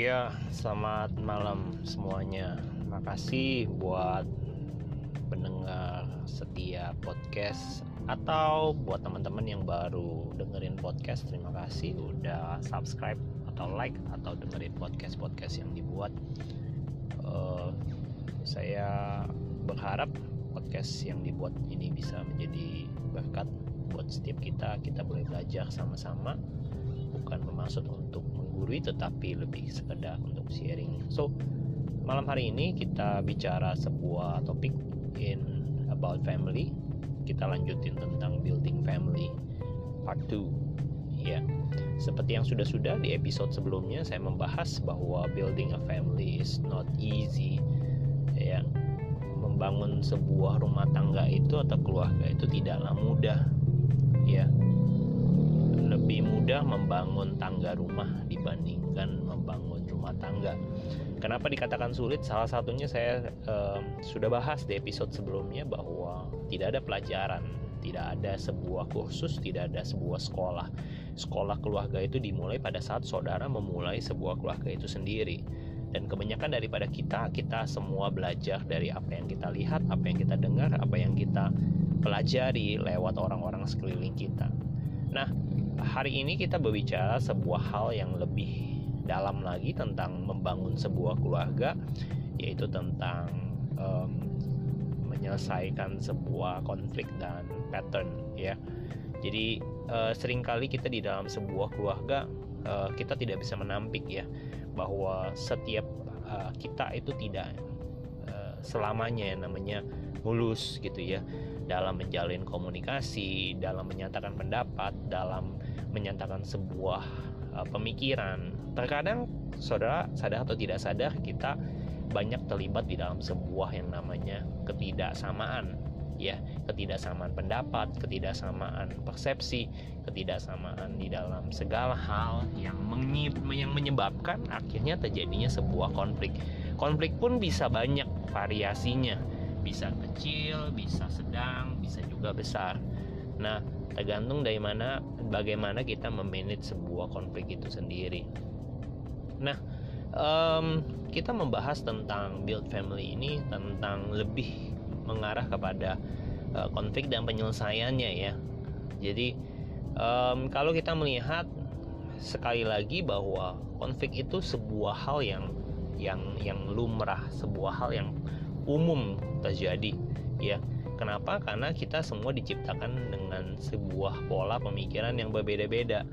Ya, selamat malam semuanya. Makasih buat pendengar setia podcast atau buat teman-teman yang baru dengerin podcast. Terima kasih udah subscribe atau like atau dengerin podcast-podcast yang dibuat. Uh, saya berharap podcast yang dibuat ini bisa menjadi berkat buat setiap kita. Kita boleh belajar sama-sama, bukan bermaksud untuk menggurui tetapi lebih sekedar untuk sharing. So, malam hari ini kita bicara sebuah topik in about family. Kita lanjutin tentang building family part 2. Ya. Seperti yang sudah-sudah di episode sebelumnya saya membahas bahwa building a family is not easy. Ya. Membangun sebuah rumah tangga itu atau keluarga itu tidaklah mudah. Ya lebih mudah membangun tangga rumah dibandingkan membangun rumah tangga. Kenapa dikatakan sulit? Salah satunya saya eh, sudah bahas di episode sebelumnya bahwa tidak ada pelajaran, tidak ada sebuah kursus, tidak ada sebuah sekolah. Sekolah keluarga itu dimulai pada saat saudara memulai sebuah keluarga itu sendiri. Dan kebanyakan daripada kita, kita semua belajar dari apa yang kita lihat, apa yang kita dengar, apa yang kita pelajari lewat orang-orang sekeliling kita. Nah, hari ini kita berbicara sebuah hal yang lebih dalam lagi tentang membangun sebuah keluarga, yaitu tentang um, menyelesaikan sebuah konflik dan pattern, ya. Jadi uh, sering kali kita di dalam sebuah keluarga uh, kita tidak bisa menampik ya bahwa setiap uh, kita itu tidak uh, selamanya namanya mulus gitu ya dalam menjalin komunikasi, dalam menyatakan pendapat, dalam menyatakan sebuah uh, pemikiran. Terkadang saudara sadar atau tidak sadar kita banyak terlibat di dalam sebuah yang namanya ketidaksamaan ya ketidaksamaan pendapat, ketidaksamaan persepsi, ketidaksamaan di dalam segala hal yang yang menyebabkan akhirnya terjadinya sebuah konflik. Konflik pun bisa banyak variasinya bisa kecil, bisa sedang, bisa juga besar. Nah, tergantung dari mana bagaimana kita memanage sebuah konflik itu sendiri. Nah, um, kita membahas tentang build family ini tentang lebih mengarah kepada uh, konflik dan penyelesaiannya ya. Jadi um, kalau kita melihat sekali lagi bahwa konflik itu sebuah hal yang yang yang lumrah, sebuah hal yang umum terjadi ya kenapa? Karena kita semua diciptakan dengan sebuah pola pemikiran yang berbeda-beda.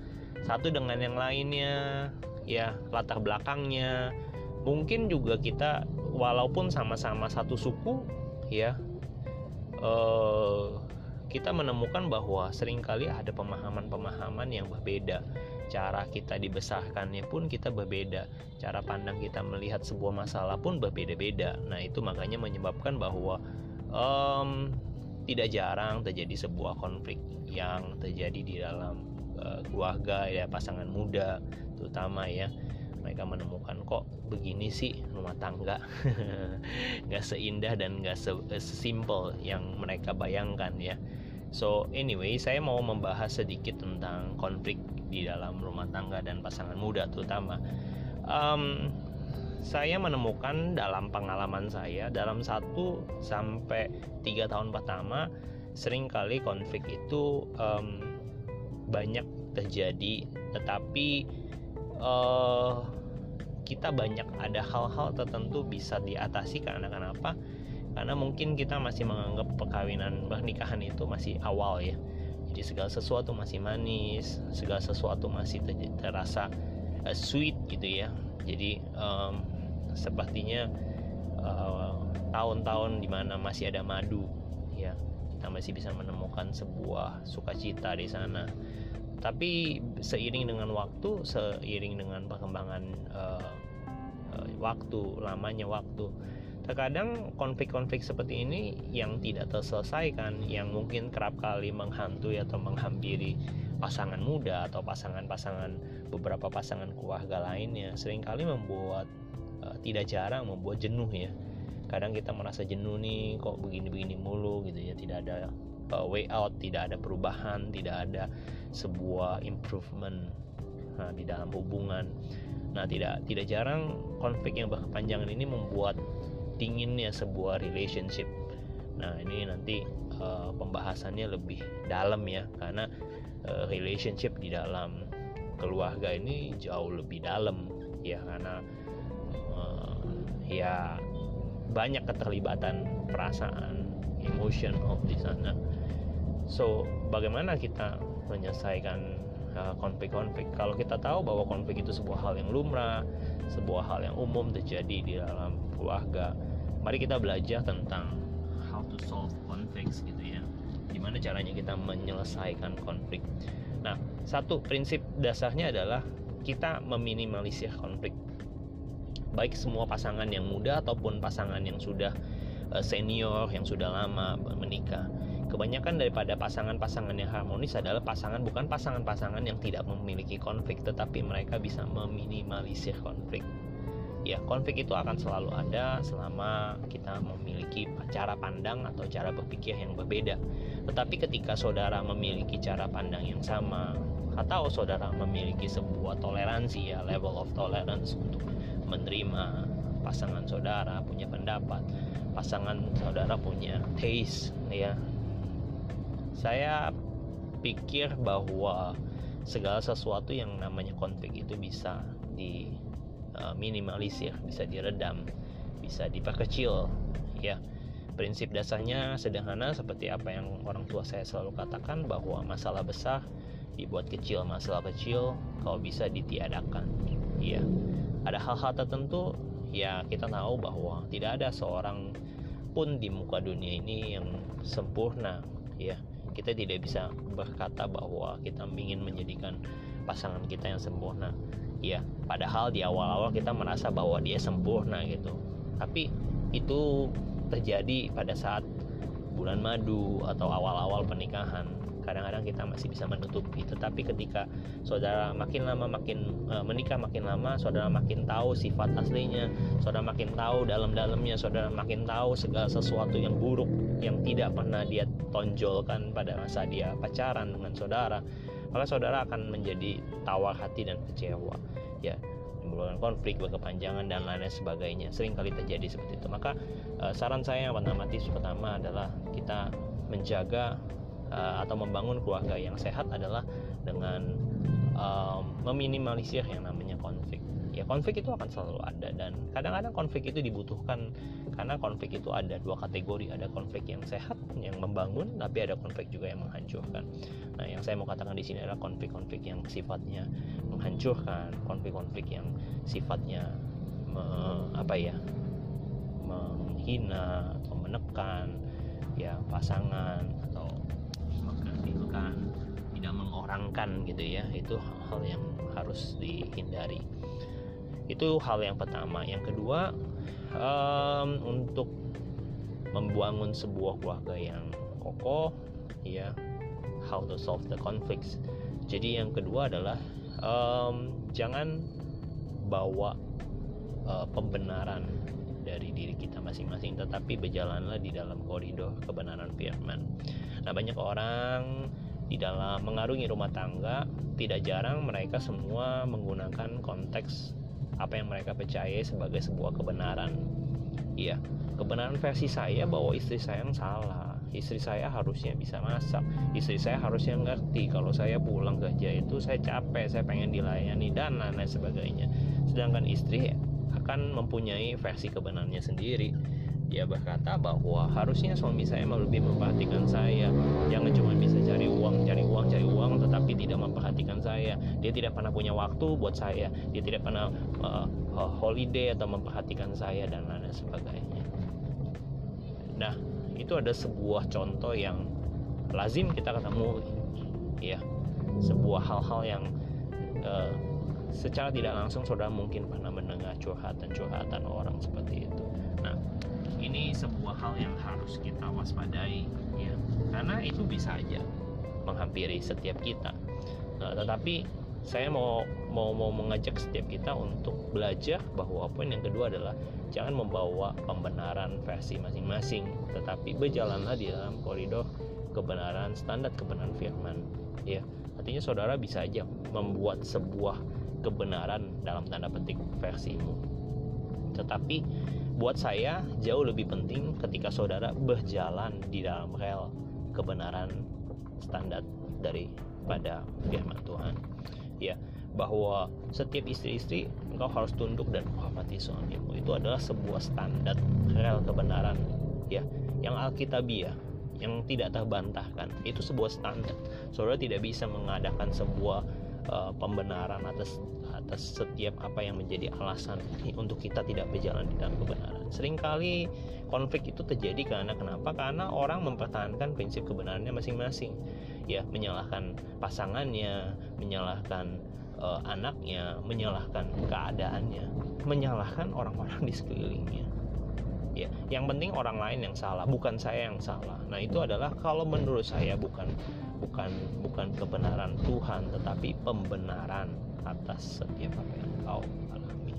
Satu dengan yang lainnya ya latar belakangnya. Mungkin juga kita walaupun sama-sama satu suku ya eh, kita menemukan bahwa sering kali ada pemahaman-pemahaman yang berbeda. Cara kita dibesarkannya pun kita berbeda. Cara pandang kita melihat sebuah masalah pun berbeda-beda. Nah itu makanya menyebabkan bahwa um, tidak jarang terjadi sebuah konflik yang terjadi di dalam uh, keluarga ya pasangan muda terutama ya. Mereka menemukan kok begini sih rumah tangga? Nggak seindah dan nggak sesimpel yang mereka bayangkan ya. So anyway saya mau membahas sedikit tentang konflik di dalam rumah tangga dan pasangan muda terutama. Um, saya menemukan dalam pengalaman saya dalam satu sampai tiga tahun pertama sering kali konflik itu um, banyak terjadi. Tetapi uh, kita banyak ada hal-hal tertentu bisa diatasi karena kenapa? Karena mungkin kita masih menganggap perkawinan pernikahan itu masih awal ya. Jadi segala sesuatu masih manis segala sesuatu masih ter terasa uh, sweet gitu ya. Jadi um, sepertinya eh, tahun-tahun uh, di mana masih ada madu ya kita masih bisa menemukan sebuah sukacita di sana. Tapi seiring dengan waktu seiring dengan perkembangan uh, uh, waktu lamanya waktu Terkadang konflik-konflik seperti ini yang tidak terselesaikan, yang mungkin kerap kali menghantui atau menghampiri pasangan muda atau pasangan-pasangan beberapa pasangan keluarga lainnya, sering kali membuat uh, tidak jarang membuat jenuh ya. Kadang kita merasa jenuh nih, kok begini-begini mulu gitu ya, tidak ada uh, way out, tidak ada perubahan, tidak ada sebuah improvement nah, di dalam hubungan. Nah, tidak tidak jarang konflik yang berkepanjangan ini membuat dinginnya sebuah relationship. Nah, ini nanti uh, pembahasannya lebih dalam ya karena uh, relationship di dalam keluarga ini jauh lebih dalam ya karena ya banyak keterlibatan perasaan, emotion of di sana. So, bagaimana kita menyelesaikan Eh, konflik-konflik. Kalau kita tahu bahwa konflik itu sebuah hal yang lumrah, sebuah hal yang umum terjadi di dalam keluarga, mari kita belajar tentang how to solve conflicts gitu ya. Gimana caranya kita menyelesaikan konflik. Nah, satu prinsip dasarnya adalah kita meminimalisir konflik. Baik semua pasangan yang muda ataupun pasangan yang sudah eh, senior, yang sudah lama menikah Kebanyakan daripada pasangan-pasangan yang harmonis adalah pasangan bukan pasangan-pasangan yang tidak memiliki konflik, tetapi mereka bisa meminimalisir konflik. Ya, konflik itu akan selalu ada selama kita memiliki cara pandang atau cara berpikir yang berbeda. Tetapi ketika saudara memiliki cara pandang yang sama, atau saudara memiliki sebuah toleransi ya, level of tolerance untuk menerima pasangan saudara punya pendapat, pasangan saudara punya taste ya saya pikir bahwa segala sesuatu yang namanya konflik itu bisa diminimalisir, uh, bisa diredam, bisa diperkecil. Ya, prinsip dasarnya sederhana seperti apa yang orang tua saya selalu katakan bahwa masalah besar dibuat kecil, masalah kecil kalau bisa ditiadakan. Ya, ada hal-hal tertentu ya kita tahu bahwa tidak ada seorang pun di muka dunia ini yang sempurna ya. Kita tidak bisa berkata bahwa kita ingin menjadikan pasangan kita yang sempurna ya. Padahal di awal-awal kita merasa bahwa dia sempurna gitu. Tapi itu terjadi pada saat bulan madu atau awal-awal pernikahan kadang-kadang kita masih bisa menutupi. Tetapi ketika saudara makin lama makin e, menikah makin lama saudara makin tahu sifat aslinya saudara makin tahu dalam-dalamnya saudara makin tahu segala sesuatu yang buruk yang tidak pernah dia tonjolkan pada masa dia pacaran dengan saudara maka saudara akan menjadi tawar hati dan kecewa. Ya menimbulkan konflik berkepanjangan dan lain-lain sebagainya. Sering kali terjadi seperti itu. Maka e, saran saya yang pertama pertama adalah kita menjaga uh, atau membangun keluarga yang sehat adalah dengan um, meminimalisir yang namanya konflik. Ya konflik itu akan selalu ada dan kadang-kadang konflik itu dibutuhkan karena konflik itu ada dua kategori, ada konflik yang sehat yang membangun, tapi ada konflik juga yang menghancurkan. Nah, yang saya mau katakan di sini adalah konflik-konflik yang sifatnya menghancurkan, konflik-konflik yang sifatnya me, apa ya menghina atau menekan ya pasangan mengkerdilkan tidak mengorangkan gitu ya. Itu hal yang harus dihindari. Itu hal yang pertama. Yang kedua um, untuk membangun sebuah keluarga yang kokoh ya how to solve the conflicts. Jadi yang kedua adalah um, jangan bawa uh, pembenaran dari diri kita masing-masing tetapi berjalanlah di dalam koridor kebenaran firman. Nah banyak orang di dalam mengarungi rumah tangga tidak jarang mereka semua menggunakan konteks apa yang mereka percaya sebagai sebuah kebenaran. Iya kebenaran versi saya bahwa istri saya yang salah. Istri saya harusnya bisa masak. Istri saya harusnya ngerti kalau saya pulang kerja itu saya capek saya pengen dilayani dan lain-lain sebagainya. Sedangkan istri akan mempunyai versi kebenarannya sendiri. Dia berkata bahwa harusnya suami saya lebih memperhatikan saya. Jangan cuma bisa cari uang cari uang cari uang tetapi tidak memperhatikan saya. Dia tidak pernah punya waktu buat saya. Dia tidak pernah uh, holiday atau memperhatikan saya dan lain sebagainya. Nah itu ada sebuah contoh yang lazim kita ketemu ya. Sebuah hal-hal yang uh, secara tidak langsung saudara mungkin pernah mendengar curhatan-curhatan orang seperti itu. Nah, ini sebuah hal yang harus kita waspadai ya, karena itu bisa aja menghampiri setiap kita. Nah, tetapi saya mau mau mau mengajak setiap kita untuk belajar bahwa poin yang kedua adalah jangan membawa pembenaran versi masing-masing, tetapi berjalanlah di dalam koridor kebenaran standar kebenaran firman. Ya, artinya saudara bisa aja membuat sebuah kebenaran dalam tanda petik versimu tetapi buat saya jauh lebih penting ketika saudara berjalan di dalam rel kebenaran standar daripada firman Tuhan. Ya bahwa setiap istri-istri engkau harus tunduk dan menghormati suamimu. Itu adalah sebuah standar rel kebenaran ya yang alkitabiah yang tidak terbantahkan. Itu sebuah standar. Saudara tidak bisa mengadakan sebuah uh, pembenaran atas atas setiap apa yang menjadi alasan untuk kita tidak berjalan di dalam kebenaran. Seringkali konflik itu terjadi karena kenapa? Karena orang mempertahankan prinsip kebenarannya masing-masing. Ya menyalahkan pasangannya menyalahkan uh, anaknya menyalahkan keadaannya menyalahkan orang-orang di sekelilingnya. Ya yang penting orang lain yang salah bukan saya yang salah. Nah itu adalah kalau menurut saya bukan bukan bukan kebenaran Tuhan tetapi pembenaran atas setiap apa yang kau alami.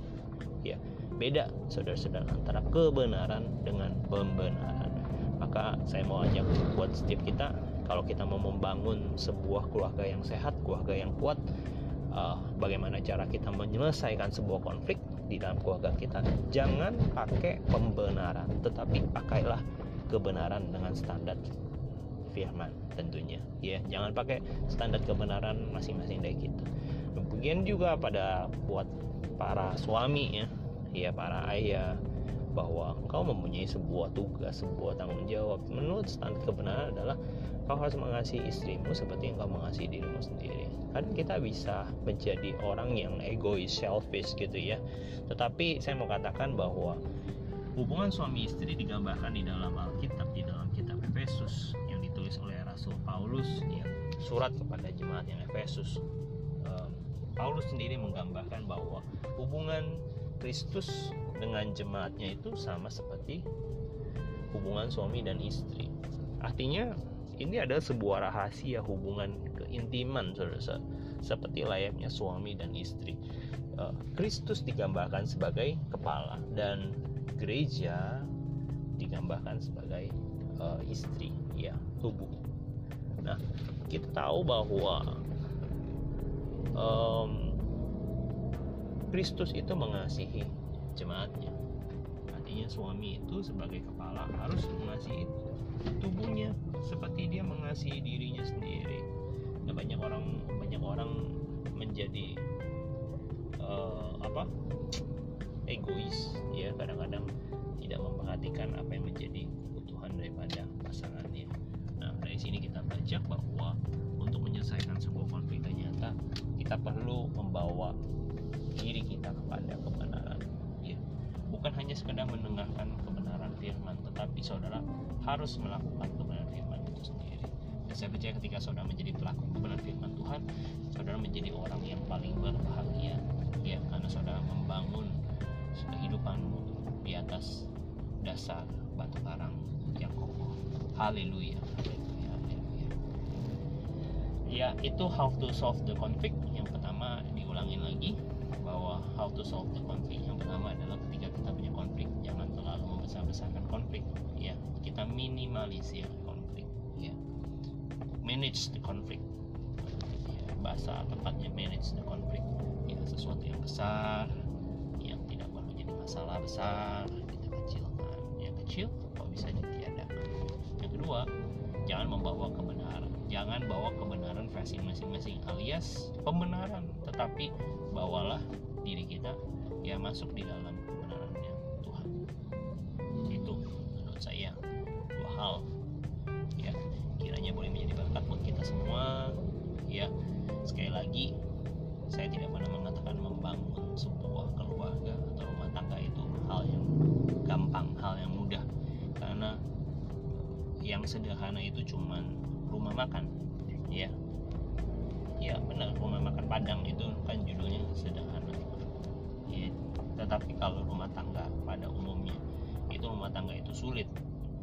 Ya beda saudara-saudara antara kebenaran dengan pembenaran. Maka saya mau ajak buat setiap kita kalau kita mau membangun sebuah keluarga yang sehat keluarga yang kuat uh, bagaimana cara kita menyelesaikan sebuah konflik di dalam keluarga kita? Jangan pakai pembenaran tetapi pakailah kebenaran dengan standar firman tentunya. Ya jangan pakai standar kebenaran masing-masing dari kita kemudian juga pada buat para suami ya. Ya para ayah bahwa engkau mempunyai sebuah tugas sebuah tanggung jawab. Menurut standar kebenaran adalah kau harus mengasihi istrimu seperti yang kau mengasihi dirimu sendiri. Kan kita bisa menjadi orang yang egois selfish gitu ya. Tetapi saya mau katakan bahwa hubungan suami istri digambarkan di dalam Alkitab di dalam kitab Efesus Paulus ya surat kepada jemaat yang Efesus. Paulus sendiri menggambarkan bahwa hubungan Kristus dengan jemaatnya itu sama seperti hubungan suami dan istri. Artinya ini adalah sebuah rahasia hubungan keintiman saudara seperti layaknya suami dan istri. Eh, Kristus digambarkan sebagai kepala dan gereja digambarkan sebagai uh, istri ya tubuh nah kita tahu bahwa um, Kristus itu mengasihi jemaatnya. Artinya suami itu sebagai kepala harus mengasihi tubuhnya seperti dia mengasihi dirinya sendiri. Nah, banyak orang banyak orang menjadi uh, apa? Egois ya. Kadang-kadang tidak memperhatikan apa yang menjadi kebutuhan daripada pasangannya. Nah dari sini kita belajar bahwa untuk menyelesaikan sebuah konflik ternyata kita perlu membawa diri kita kepada kebenaran. Ya bukan hanya sekedar mendengarkan kebenaran firman tetapi saudara harus melakukan kebenaran firman itu sendiri. Dan saya percaya ketika saudara menjadi pelaku kebenaran firman Tuhan saudara menjadi orang yang paling berbahagia. Ya karena saudara membangun kehidupanmu di atas dasar batu karang yang kokoh. Haleluya ya itu how to solve the conflict yang pertama diulangin lagi bahwa how to solve the conflict yang pertama adalah ketika kita punya konflik jangan terlalu membesar-besarkan konflik. Ya kita minimalisir konflik. Ya manage the conflict. Ya, bahasa tepatnya manage the conflict. Ya sesuatu yang besar yang tidak perlu jadi masalah besar kita kecilkan. Yang kecil kok bisa ditiadakan yang kedua jangan membawa kebenaran. Jangan bawa kebenaran versi masing-masing alias pembenaran. Tetapi bawalah diri kita ya masuk di dalam kebenarannya Tuhan. Itu menurut saya dua hal. Ya kiranya boleh menjadi berkat buat kita semua. Ya sekali lagi saya tidak pernah mengatakan membangun sebuah keluarga atau rumah tangga itu hal yang gampang hal yang mudah. Karena yang sederhana itu cuman rumah makan. Ya ya benar rumah makan padang itu kan judulnya sederhana ya, tetapi kalau rumah tangga pada umumnya itu rumah tangga itu sulit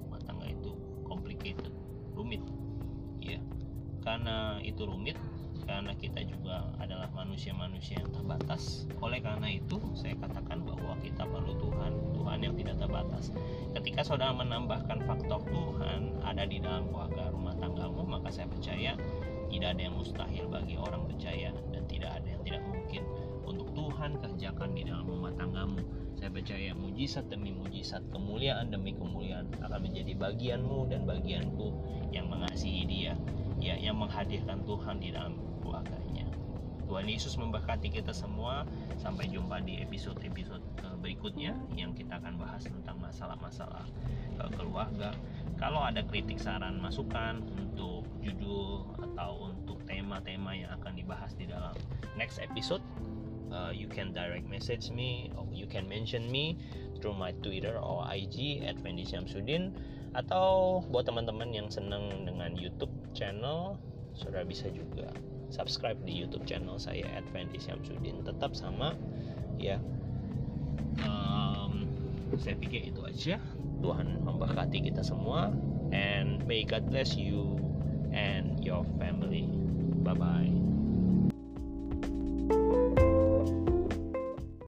rumah tangga itu complicated rumit ya karena itu rumit karena kita juga adalah manusia-manusia yang terbatas. Oleh karena itu, saya katakan bahwa kita perlu Tuhan, Tuhan yang tidak terbatas. Ketika saudara menambahkan faktor Tuhan ada di dalam keluarga rumah tanggamu, maka saya percaya tidak ada yang mustahil bagi orang percaya dan tidak ada yang tidak mungkin untuk Tuhan kerjakan di dalam rumah tanggamu. Saya percaya mujizat demi mujizat, kemuliaan demi kemuliaan akan menjadi bagianmu dan bagianku yang mengasihi Dia, ya yang menghadirkan Tuhan di dalam keluarganya. Tuhan Yesus memberkati kita semua. Sampai jumpa di episode-episode eh, berikutnya yang kita akan bahas tentang masalah-masalah eh, keluarga. Kalau ada kritik, saran, masukan untuk judul tema-tema yang akan dibahas di dalam next episode, uh, you can direct message me or you can mention me through my Twitter or IG at Fendi Syamsuddin atau buat teman-teman yang senang dengan YouTube channel saudara bisa juga subscribe di YouTube channel saya at Fendi Syamsuddin. Tetap sama ya. Um, saya pikir itu aja. Tuhan memberkati kita semua. And may God bless you and your Bye bye.